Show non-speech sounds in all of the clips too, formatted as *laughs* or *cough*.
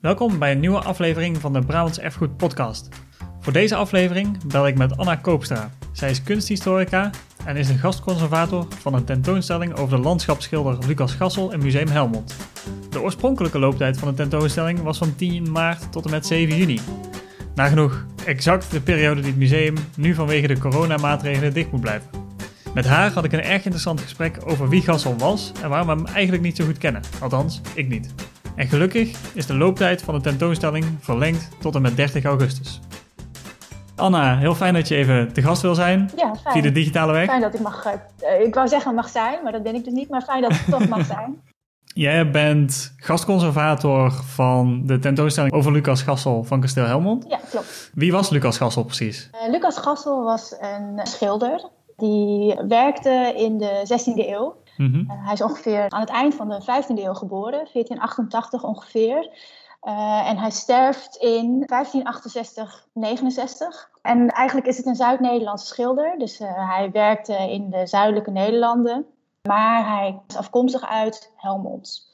Welkom bij een nieuwe aflevering van de Brabants Erfgoed Podcast. Voor deze aflevering bel ik met Anna Koopstra. Zij is kunsthistorica en is de gastconservator van een tentoonstelling over de landschapsschilder Lucas Gassel in Museum Helmond. De oorspronkelijke looptijd van de tentoonstelling was van 10 maart tot en met 7 juni. Nagenoeg exact de periode die het museum nu vanwege de coronamaatregelen dicht moet blijven. Met haar had ik een erg interessant gesprek over wie Gassel was en waarom we hem eigenlijk niet zo goed kennen. Althans, ik niet. En gelukkig is de looptijd van de tentoonstelling verlengd tot en met 30 augustus. Anna, heel fijn dat je even te gast wil zijn. Ja, fijn. Via de digitale weg. Fijn dat ik mag. Uh, ik wou zeggen mag zijn, maar dat ben ik dus niet. Maar fijn dat ik toch mag *laughs* zijn. Jij bent gastconservator van de tentoonstelling over Lucas Gassel van Kasteel Helmond. Ja, klopt. Wie was Lucas Gassel precies? Uh, Lucas Gassel was een schilder. Die werkte in de 16e eeuw. Uh, hij is ongeveer aan het eind van de 15e eeuw geboren, 1488 ongeveer. Uh, en hij sterft in 1568, 69. En eigenlijk is het een Zuid-Nederlandse schilder. Dus uh, hij werkte in de zuidelijke Nederlanden. Maar hij is afkomstig uit Helmond.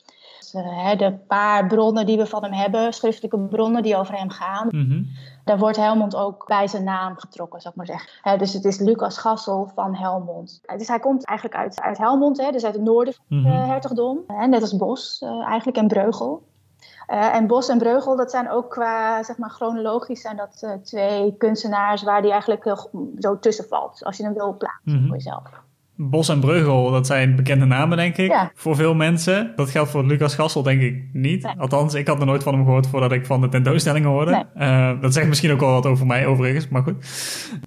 Uh, de paar bronnen die we van hem hebben, schriftelijke bronnen die over hem gaan. Mm -hmm. Daar wordt Helmond ook bij zijn naam getrokken, zou ik maar zeggen. He, dus het is Lucas Gassel van Helmond. Dus hij komt eigenlijk uit, uit Helmond, hè, dus uit het noorden van het mm -hmm. hertogdom. net als Bos eigenlijk en Breugel. Uh, en Bos en Breugel, dat zijn ook qua, zeg maar, chronologisch zijn dat uh, twee kunstenaars waar die eigenlijk heel, zo tussen valt. Als je hem wil plaatsen mm -hmm. voor jezelf. Bos en Breugel, dat zijn bekende namen, denk ik, ja. voor veel mensen. Dat geldt voor Lucas Gassel, denk ik, niet. Nee. Althans, ik had er nooit van hem gehoord voordat ik van de tentoonstelling hoorde. Nee. Uh, dat zegt misschien ook wel wat over mij, overigens, maar goed.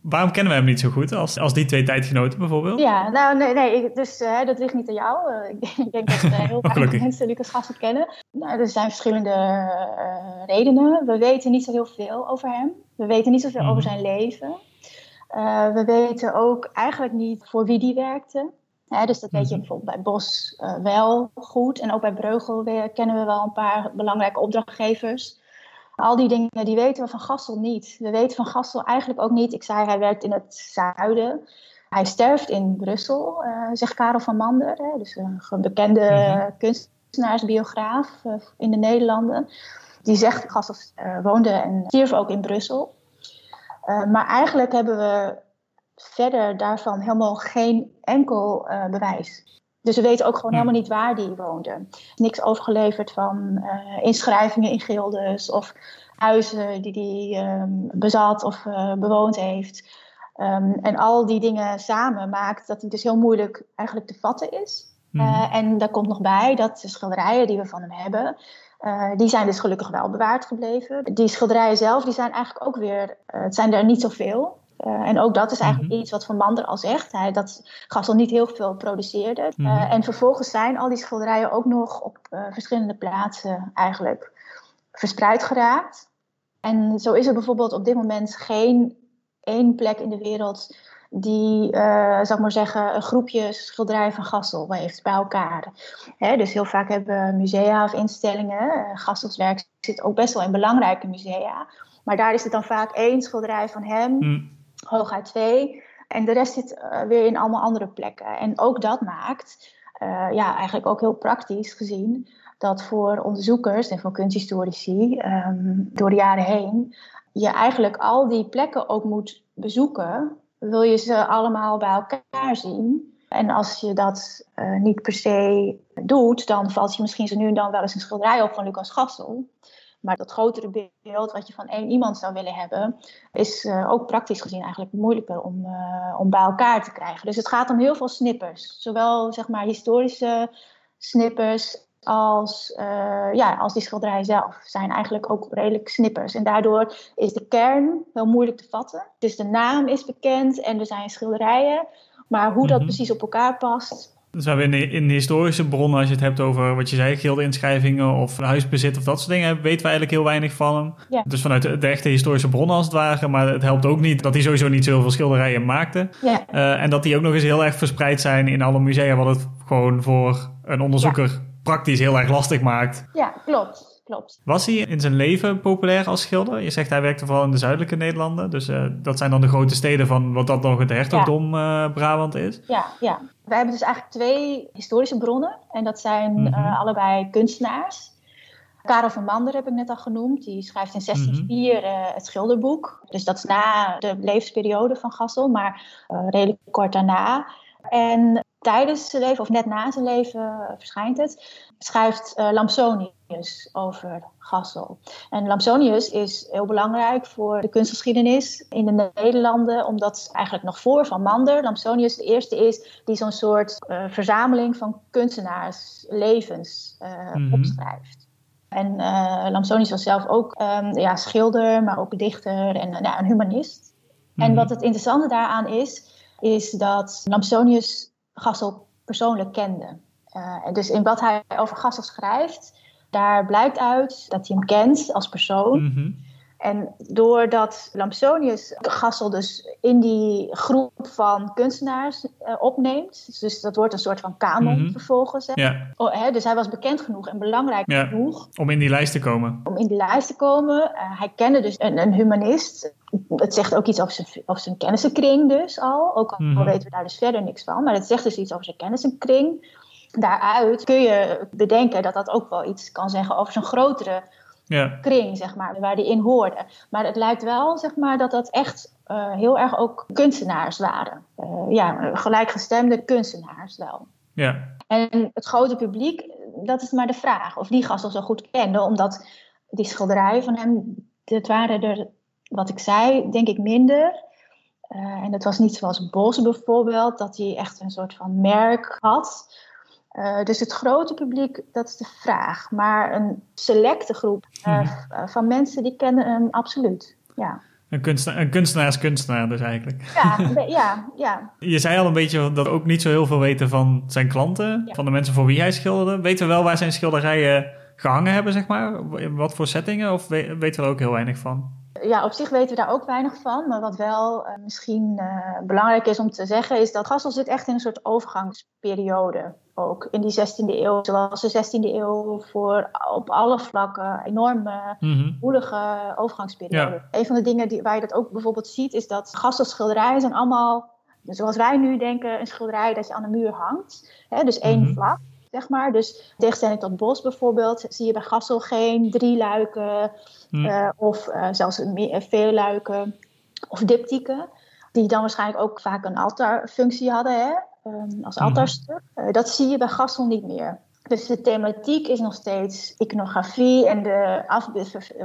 Waarom kennen we hem niet zo goed als, als die twee tijdgenoten bijvoorbeeld? Ja, nou, nee, nee dus uh, dat ligt niet aan jou. *laughs* Uh, ik denk dat heel weinig mensen Lucas Gassel kennen. Nou, er zijn verschillende redenen. We weten niet zo heel veel over hem. We weten niet zoveel mm -hmm. over zijn leven. Uh, we weten ook eigenlijk niet voor wie die werkte. Hè, dus dat weet je bijvoorbeeld bij Bos uh, wel goed. En ook bij Breugel weer, kennen we wel een paar belangrijke opdrachtgevers. Al die dingen die weten we van Gassel niet. We weten van Gassel eigenlijk ook niet. Ik zei, hij werkt in het zuiden. Hij sterft in Brussel, uh, zegt Karel van Mander. Hè, dus een bekende mm-hmm. kunstenaarsbiograaf in de Nederlanden. Die zegt, Gassel woonde en stierf ook in Brussel. Uh, maar eigenlijk hebben we verder daarvan helemaal geen enkel uh, bewijs. Dus we weten ook gewoon helemaal niet waar die woonde. Niks overgeleverd van uh, inschrijvingen in gildes of huizen die hij um, bezat of bewoond heeft. Um, en al die dingen samen maakt dat hij dus heel moeilijk eigenlijk te vatten is. Mm. en daar komt nog bij dat de schilderijen die we van hem hebben, uh, die zijn dus gelukkig wel bewaard gebleven. Die schilderijen zelf, die zijn eigenlijk ook weer, uh, het zijn er niet zoveel. Uh, en ook dat is eigenlijk mm-hmm. iets wat Van Mander al zegt. Hij, dat Gassel niet heel veel produceerde. Mm-hmm. en vervolgens zijn al die schilderijen ook nog op verschillende plaatsen eigenlijk verspreid geraakt. En zo is er bijvoorbeeld op dit moment geen één plek in de wereld die, uh, zou ik maar zeggen, een groepje schilderijen van Gassel heeft bij elkaar. Hè, dus heel vaak hebben musea of instellingen, uh, Gassels werk zit ook best wel in belangrijke musea, maar daar is het dan vaak één schilderij van hem, mm. hooguit twee, en de rest zit uh, weer in allemaal andere plekken. En ook dat maakt, ja, eigenlijk ook heel praktisch gezien, dat voor onderzoekers en voor kunsthistorici um, door de jaren heen je eigenlijk al die plekken ook moet bezoeken wil je ze allemaal bij elkaar zien. En als je dat uh, niet per se doet, dan valt je misschien zo nu en dan wel eens een schilderij op van Lucas Gassel. Maar dat grotere beeld wat je van één iemand zou willen hebben, is uh, ook praktisch gezien eigenlijk moeilijker om, uh, om bij elkaar te krijgen. Dus het gaat om heel veel snippers. Zowel zeg maar historische snippers als, uh, ja, als die schilderijen zelf. Zijn eigenlijk ook redelijk snippers. En daardoor is de kern heel moeilijk te vatten. Dus de naam is bekend en er zijn schilderijen. Maar hoe dat mm-hmm. precies op elkaar past. Dus we in, in historische bronnen, als je het hebt over wat je zei, gildeinschrijvingen of huisbezit of dat soort dingen, weten we eigenlijk heel weinig van hem. Ja. Dus vanuit de, de, echte historische bronnen als het ware. Maar het helpt ook niet dat hij sowieso niet zoveel schilderijen maakte. Ja. Uh, en dat die ook nog eens heel erg verspreid zijn in alle musea, wat het gewoon voor een onderzoeker ja praktisch heel erg lastig maakt. Ja, klopt. klopt. Was hij in zijn leven populair als schilder? Je zegt hij werkte vooral in de zuidelijke Nederlanden. Dus uh, dat zijn dan de grote steden van wat dat nog het hertogdom ja. uh, Brabant is. Ja, ja. We hebben dus eigenlijk twee historische bronnen. En dat zijn mm -hmm. uh, allebei kunstenaars. Karel van Mander heb ik net al genoemd. Die schrijft in 1604 uh, het schilderboek. Dus dat is na de levensperiode van Gassel, maar redelijk kort daarna. En tijdens zijn leven, of net na zijn leven, verschijnt het, schrijft uh, Lampsonius over Gassel. En Lampsonius is heel belangrijk voor de kunstgeschiedenis in de Nederlanden, omdat eigenlijk nog voor Van Mander Lampsonius de eerste is die zo'n soort uh, verzameling van kunstenaarslevens uh, mm -hmm. opschrijft. En Lampsonius was zelf ook um, ja, schilder, maar ook dichter en nou, een humanist. Mm -hmm. En wat het interessante daaraan is, is dat Lampsonius Gassel persoonlijk kende. Uh, dus in wat hij over Gassel schrijft, daar blijkt uit dat hij hem kent als persoon. -hmm. En doordat Lampsonius Gassel dus in die groep van kunstenaars uh, opneemt, dus dat wordt een soort van kanon mm -hmm. vervolgens. Hè? Ja. Oh, hè, dus hij was bekend genoeg en belangrijk ja. genoeg. Om in die lijst te komen. Om in die lijst te komen. Uh, hij kende dus een, een, humanist. Het zegt ook iets over zijn, over zijn kennissenkring dus al. Ook al mm -hmm. weten we daar dus verder niks van. Maar het zegt dus iets over zijn kennissenkring. Daaruit kun je bedenken dat dat ook wel iets kan zeggen over zijn grotere ja. kring, zeg maar, waar die in hoorde. Maar het lijkt wel, zeg maar, dat dat echt uh, heel erg ook kunstenaars waren. Uh, ja, gelijkgestemde kunstenaars wel. Ja. En het grote publiek, dat is maar de vraag of die Gassel zo goed kende, omdat die schilderijen van hem, dat waren er, wat ik zei, denk ik minder. Uh, en het was niet zoals Bos bijvoorbeeld, dat hij echt een soort van merk had. Uh, dus het grote publiek, dat is de vraag. Maar een selecte groep uh, hmm. van mensen die kennen hem absoluut. Ja. Een, kunstenaar, een kunstenaar is kunstenaar dus eigenlijk. Ja, *laughs* ja, ja. Je zei al een beetje dat we ook niet zo heel veel weten van zijn klanten. Ja. Van de mensen voor wie hij schilderde. Weten we wel waar zijn schilderijen gehangen hebben, zeg maar? In wat voor settingen? Of weten we er ook heel weinig van? Ja, op zich weten we daar ook weinig van. Maar wat wel uh, misschien uh, belangrijk is om te zeggen, is dat Gassel zit echt in een soort overgangsperiode. Ook in die 16e eeuw, zoals de 16e eeuw voor op alle vlakken enorme mm woelige overgangsperiode. Ja. Een van de dingen die, waar je dat ook bijvoorbeeld ziet, is dat Gassels schilderijen zijn allemaal, zoals wij nu denken, een schilderij dat je aan de muur hangt. Hè, dus één Mhm. vlak. Zeg maar. Dus tegenstelling tot Bos bijvoorbeeld, zie je bij Gassel geen drie luiken Hm. eh, of eh, zelfs eh, veel luiken of diptyken, die dan waarschijnlijk ook vaak een altaarfunctie hadden hè, ehm, als Mhm. altaarstuk. Dat zie je bij Gassel niet meer. Dus de thematiek is nog steeds iconografie en de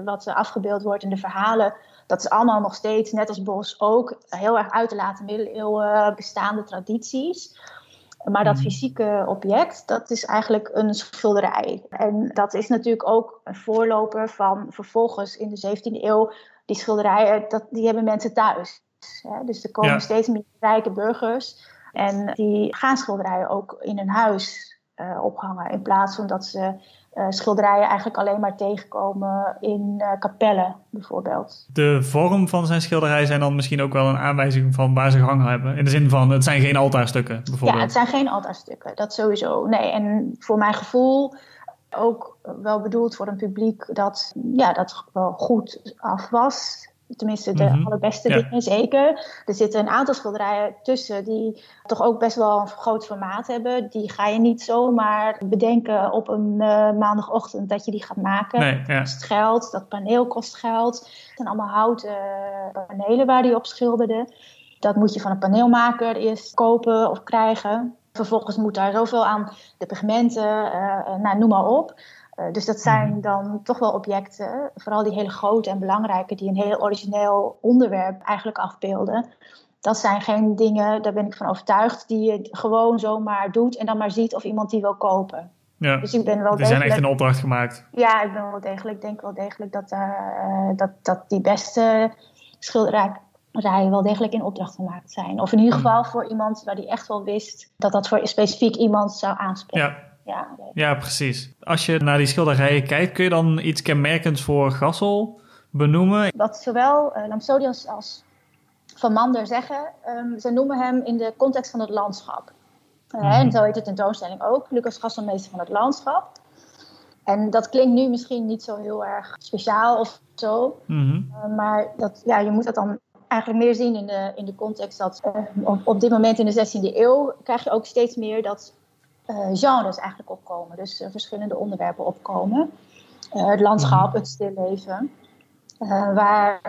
wat afgebeeld wordt in de verhalen. Dat is allemaal nog steeds, net als Bos ook, heel erg uit te laten middeleeuwen bestaande tradities. Maar dat Mhm. fysieke object, dat is eigenlijk een schilderij. En dat is natuurlijk ook een voorloper van vervolgens in de 17e eeuw. Die schilderijen, dat, die hebben mensen thuis. Hè? Dus er komen Ja. steeds meer rijke burgers. En die gaan schilderijen ook in hun huis eh, ophangen. In plaats van dat ze eh, schilderijen eigenlijk alleen maar tegenkomen in eh, kapellen, bijvoorbeeld. De vorm van zijn schilderij zijn dan misschien ook wel een aanwijzing van waar ze gehangen hebben. In de zin van, het zijn geen altaarstukken, Ja, bijvoorbeeld. het zijn geen altaarstukken, dat sowieso. Nee, en voor mijn gevoel ook wel bedoeld voor een publiek dat, ja, dat wel goed af was. Tenminste, de Mhm. allerbeste Ja. dingen zeker. Er zitten een aantal schilderijen tussen die toch ook best wel een groot formaat hebben. Die ga je niet zomaar bedenken op een eh, maandagochtend dat je die gaat maken. Nee, ja. kost geld, dat paneel kost geld. Het zijn allemaal houten panelen waar die op schilderde. Dat moet je van een paneelmaker eerst kopen of krijgen. Vervolgens moet daar zoveel aan de pigmenten, eh, nou, noem maar op. Eh, dus dat zijn Mhm. dan toch wel objecten, vooral die hele grote en belangrijke, die een heel origineel onderwerp eigenlijk afbeelden. Dat zijn geen dingen, daar ben ik van overtuigd, die je gewoon zomaar doet en dan maar ziet of iemand die wil kopen. ja. Dus ik ben wel Die zijn degelijk... echt in opdracht gemaakt. Ja, ik ben wel degelijk, denk wel degelijk dat, eh, dat, dat die beste schilderijen wel degelijk in opdracht gemaakt zijn. Of in ieder Hmm. geval voor iemand waar die echt wel wist dat dat voor specifiek iemand zou aanspreken. Ja, Ja, ja, precies. Als je naar die schilderijen kijkt, kun je dan iets kenmerkends voor Gassel benoemen? Wat zowel uh, als Van Mander zeggen, um, ze noemen hem in de context van het landschap. Uh, Mhm. En zo heet de tentoonstelling ook, Lucas Gassel, meester van het landschap. En dat klinkt nu misschien niet zo heel erg speciaal of zo. Mhm. Uh, maar dat, ja, je moet dat dan eigenlijk meer zien in de, in de context dat uh, op, op dit moment in de 16e eeuw krijg je ook steeds meer dat genres eigenlijk opkomen. Dus uh, verschillende onderwerpen opkomen. het landschap, mhm. het stilleven. waar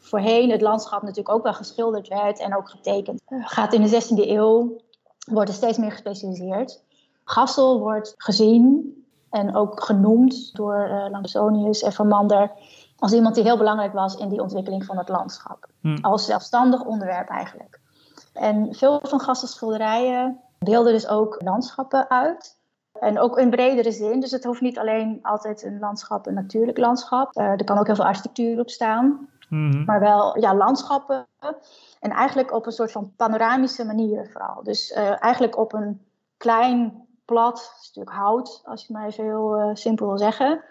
voorheen het landschap natuurlijk ook wel geschilderd werd en ook getekend. gaat in de 16e eeuw, wordt er steeds meer gespecialiseerd. Gassel wordt gezien en ook genoemd door uh, Langsonius en Van Mander als iemand die heel belangrijk was in die ontwikkeling van het landschap. Hmm. Als zelfstandig onderwerp eigenlijk. En veel van Gassels schilderijen beelden dus ook landschappen uit. En ook in bredere zin. Dus het hoeft niet alleen altijd een landschap, een natuurlijk landschap. Uh, er kan ook heel veel architectuur op staan. Hmm. Maar wel ja, landschappen. En eigenlijk op een soort van panoramische manier vooral. Dus uh, eigenlijk op een klein plat stuk hout, als je maar even heel uh, simpel wil zeggen.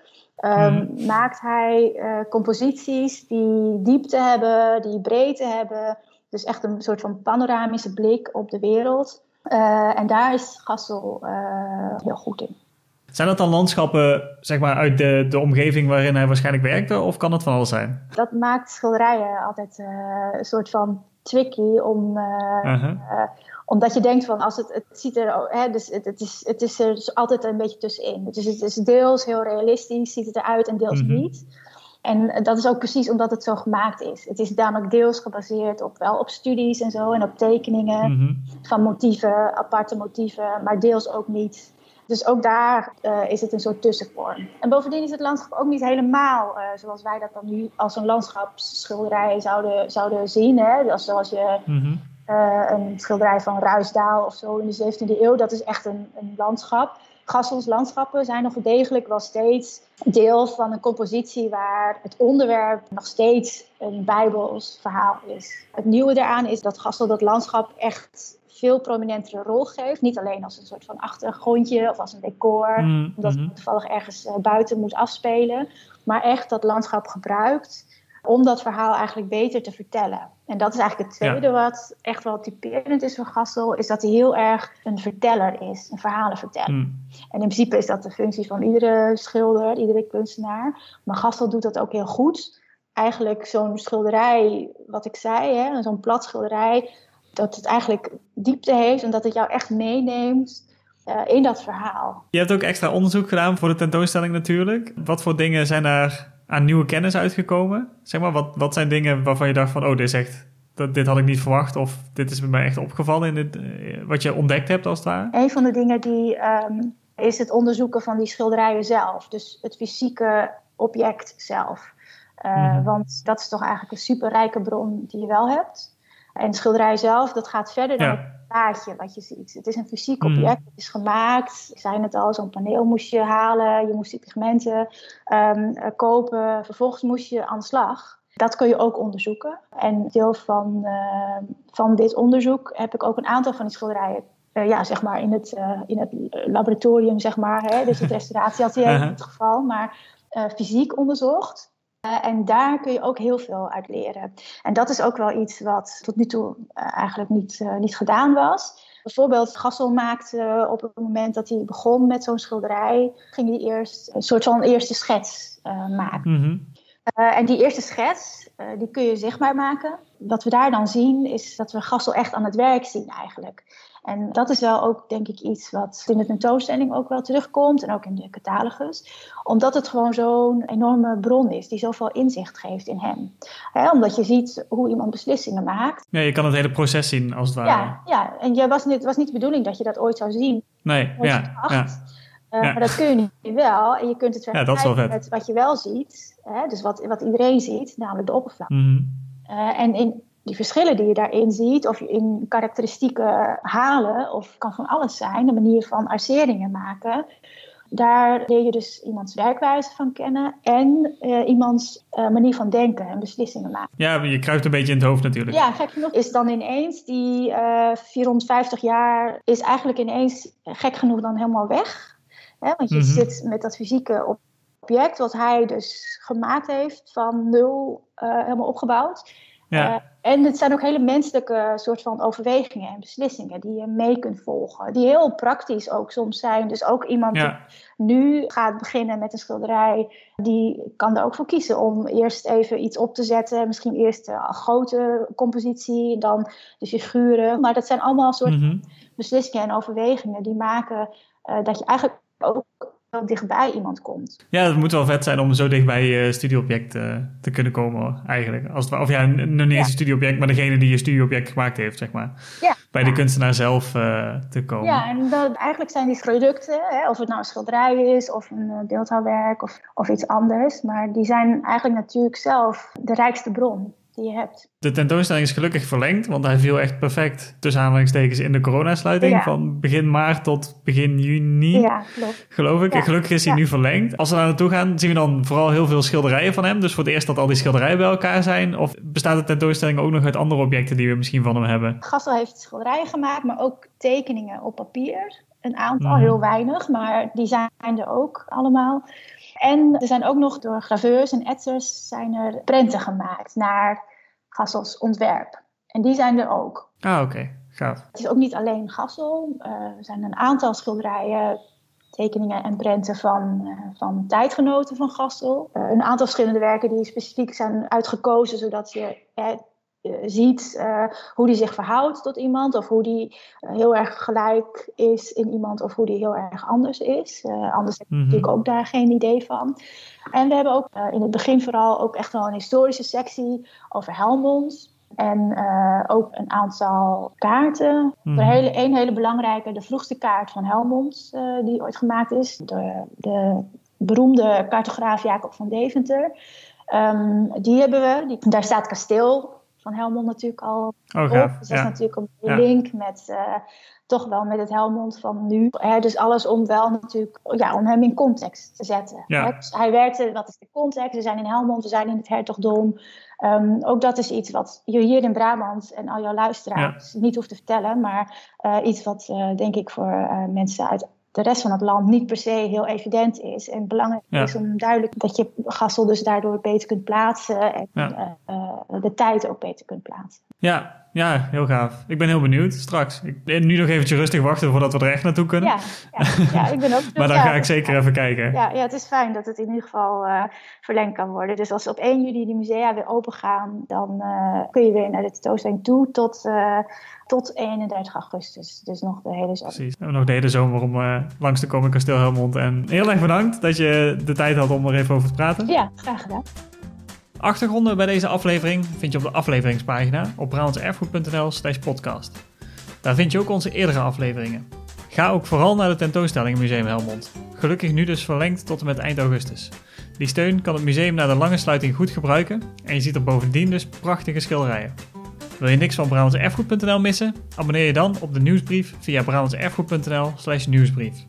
Um, mm. Maakt hij composities die diepte hebben, die breedte hebben. Dus echt een soort van panoramische blik op de wereld. Uh, en daar is Gassel heel goed in. Zijn dat dan landschappen zeg maar, uit de, de omgeving waarin hij waarschijnlijk werkte? Of kan het van alles zijn? Dat maakt schilderijen altijd een soort van tricky om, omdat je denkt van als het, het ziet er, hè, dus het, het, is, het is er dus altijd een beetje tussenin. Dus het is deels heel realistisch, ziet het eruit en deels mhm. niet. En dat is ook precies omdat het zo gemaakt is. Het is namelijk deels gebaseerd op, wel op studies en zo en op tekeningen mhm. van motieven, aparte motieven, maar deels ook niet. Dus ook daar uh, is het een soort tussenvorm. En bovendien is het landschap ook niet helemaal uh, zoals wij dat dan nu als een landschapsschilderij zouden, zouden zien. Hè? Zoals je mhm. Uh, een schilderij van Ruisdaal of zo in de 17e eeuw. Dat is echt een, een landschap. Gassels landschappen zijn nog degelijk wel steeds deel van een compositie waar het onderwerp nog steeds een bijbels verhaal is. Het nieuwe daaraan is dat Gassel dat landschap echt veel prominentere rol geeft. Niet alleen als een soort van achtergrondje of als een decor, mm, omdat het mhm. toevallig ergens eh, buiten moet afspelen. Maar echt dat landschap gebruikt om dat verhaal eigenlijk beter te vertellen. En dat is eigenlijk het tweede wat echt wel typerend is voor Gassel, is dat hij heel erg een verteller is, een verhalenverteller. Mm. En in principe is dat de functie van iedere schilder, iedere kunstenaar. Maar Gassel doet dat ook heel goed. Eigenlijk zo'n schilderij, wat ik zei, zo'n plat schilderij, dat het eigenlijk diepte heeft en dat het jou echt meeneemt uh, in dat verhaal. Je hebt ook extra onderzoek gedaan voor de tentoonstelling natuurlijk. Wat voor dingen zijn daar aan nieuwe kennis uitgekomen? Zeg maar, wat, wat zijn dingen waarvan je dacht van, oh, dit is echt, dat, dit had ik niet verwacht of dit is mij echt opgevallen in dit, eh, wat je ontdekt hebt als het ware? Een van de dingen die ehm, is het onderzoeken van die schilderijen zelf, dus het fysieke object zelf. Uh, mm Want dat is toch eigenlijk een superrijke bron die je wel hebt. En schilderij zelf, dat gaat verder dan plaatje wat je ziet. Het is een fysiek mhm. object, het is gemaakt. Ik zei het al, zo'n paneel moest je halen. Je moest die pigmenten um, kopen. Vervolgens moest je aan de slag. Dat kun je ook onderzoeken. En deel van, uh, van dit onderzoek heb ik ook een aantal van die schilderijen uh, ja, zeg maar in het, uh, in het laboratorium, zeg maar. Hè? Dus het *laughs* restauratieatelier in het geval, maar fysiek onderzocht. Uh, en daar kun je ook heel veel uit leren. En dat is ook wel iets wat tot nu toe uh, eigenlijk niet, uh, niet gedaan was. Bijvoorbeeld, Gassel maakte op het moment dat hij begon met zo'n schilderij, ging hij eerst een soort van eerste schets maken. Mm -hmm. en die eerste schets, die kun je zichtbaar maken. Wat we daar dan zien, is dat we Gassel echt aan het werk zien eigenlijk. En dat is wel ook, denk ik, iets wat in de tentoonstelling ook wel terugkomt. En ook in de catalogus. Omdat het gewoon zo'n enorme bron is die zoveel inzicht geeft in hem. omdat je ziet hoe iemand beslissingen maakt. Ja, je kan het hele proces zien als het ware. Ja, ja. en je was niet, het was niet de bedoeling dat je dat ooit zou zien. Nee, ja, ja. Uh, Maar dat kun je nu wel. En je kunt het vergelijken met wat je wel ziet. Hè? Dus wat, wat iedereen ziet, namelijk de oppervlakte. Mm en in, die verschillen die je daarin ziet, of in karakteristieken halen, of kan van alles zijn, de manier van arceringen maken. Daar leer je dus iemands werkwijze van kennen en uh, iemands uh, manier van denken en beslissingen maken. Ja, je kruipt een beetje in het hoofd natuurlijk. Ja, gek genoeg is dan ineens die uh, eh, 450 jaar is eigenlijk ineens gek genoeg dan helemaal weg. Hè? Want je mm -hmm. zit met dat fysieke object wat hij dus gemaakt heeft van nul helemaal opgebouwd. Ja. Uh, en het zijn ook hele menselijke soort van overwegingen en beslissingen die je mee kunt volgen. Die heel praktisch ook soms zijn. Dus ook iemand die nu gaat beginnen met een schilderij, die kan er ook voor kiezen om eerst even iets op te zetten. Misschien eerst een grote compositie, dan de figuren. Maar dat zijn allemaal soort mm beslissingen en overwegingen die maken uh, dat je eigenlijk ook heel dichtbij iemand komt. Ja, het moet wel vet zijn om zo dichtbij je studieobject uh, te kunnen komen eigenlijk. Als het, of ja, nog niet eens een studieobject, maar degene die je studieobject gemaakt heeft, zeg maar. Ja. Bij de kunstenaar zelf uh, te komen. Ja, en dat, eigenlijk zijn die producten, hè, of het nou een schilderij is of een uh, beeldhouwwerk of, of iets anders, maar die zijn eigenlijk natuurlijk zelf de rijkste bron die je hebt. De tentoonstelling is gelukkig verlengd, want hij viel echt perfect tussen aanhalingstekens in de coronasluiting ja. van begin maart tot begin juni. Ja, klopt. Geloof ik. Ja. En gelukkig is hij nu verlengd. Als we daar naartoe gaan, zien we dan vooral heel veel schilderijen van hem. Dus voor het eerst dat al die schilderijen bij elkaar zijn. Of bestaat de tentoonstelling ook nog uit andere objecten die we misschien van hem hebben? Gassel heeft schilderijen gemaakt, maar ook tekeningen op papier. Een aantal, Mhm. heel weinig, maar die zijn er ook allemaal. En er zijn ook nog door graveurs en etsers zijn er prenten gemaakt naar Gassels ontwerp. En die zijn er ook. Ah, oké. Gaaf. Het is ook niet alleen Gassel. Uh, er zijn een aantal schilderijen, tekeningen en prenten van, uh, van tijdgenoten van Gassel. Uh, een aantal verschillende werken die specifiek zijn uitgekozen, zodat je ziet uh, hoe die zich verhoudt tot iemand, of hoe die uh, heel erg gelijk is in iemand, of hoe die heel erg anders is. Uh, anders heb je Mhm. natuurlijk ook daar geen idee van. En we hebben ook in het begin vooral ook echt wel een historische sectie over Helmond. En ook een aantal kaarten. Mhm. Een, hele, een hele belangrijke, de vroegste kaart van Helmond, die ooit gemaakt is. Door de beroemde cartograaf Jacob van Deventer. Um, die hebben we. Die, daar staat kasteel van Helmond natuurlijk al oh, op. Dus dat is natuurlijk een link met uh, toch wel met het Helmond van nu. Hè, dus alles om wel natuurlijk, ja, om hem in context te zetten. Ja. Dus hij werkte, wat is de context? We zijn in Helmond, we zijn in het hertogdom. Um, ook dat is iets wat je hier in Brabant en al jouw luisteraars niet hoeft te vertellen. Maar uh, iets wat uh, denk ik voor uh, mensen uit de rest van het land niet per se heel evident is. En belangrijk Ja. is om duidelijk dat je Gassel dus daardoor beter kunt plaatsen. En Ja. uh, de tijd ook beter kunt plaatsen. Ja, ja, heel gaaf. Ik ben heel benieuwd straks. Ik, nu nog eventjes rustig wachten voordat we er echt naartoe kunnen. Ja, ja, ja ik ben ook *laughs* maar dan ja, ga ik zeker even kijken. Ja, ja, het is fijn dat het in ieder geval uh, verlengd kan worden. Dus als op 1 juli die musea weer open gaan, dan uh, kun je weer naar de tentoonstelling toe tot, uh, tot 31 augustus. Dus nog de hele zomer. Precies. Nog de hele zomer om langs te komen in Kasteel Helmond. En heel erg bedankt dat je de tijd had om er even over te praten. Ja, graag gedaan. Achtergronden bij deze aflevering vind je op de afleveringspagina op brabantserfgoed.nl slash podcast. Daar vind je ook onze eerdere afleveringen. Ga ook vooral naar de tentoonstelling Museum Helmond. Gelukkig nu dus verlengd tot en met eind augustus. Die steun kan het museum na de lange sluiting goed gebruiken en je ziet er bovendien dus prachtige schilderijen. Wil je niks van brabantserfgoed.nl missen? Abonneer je dan op de nieuwsbrief via brabantserfgoed.nl slash nieuwsbrief.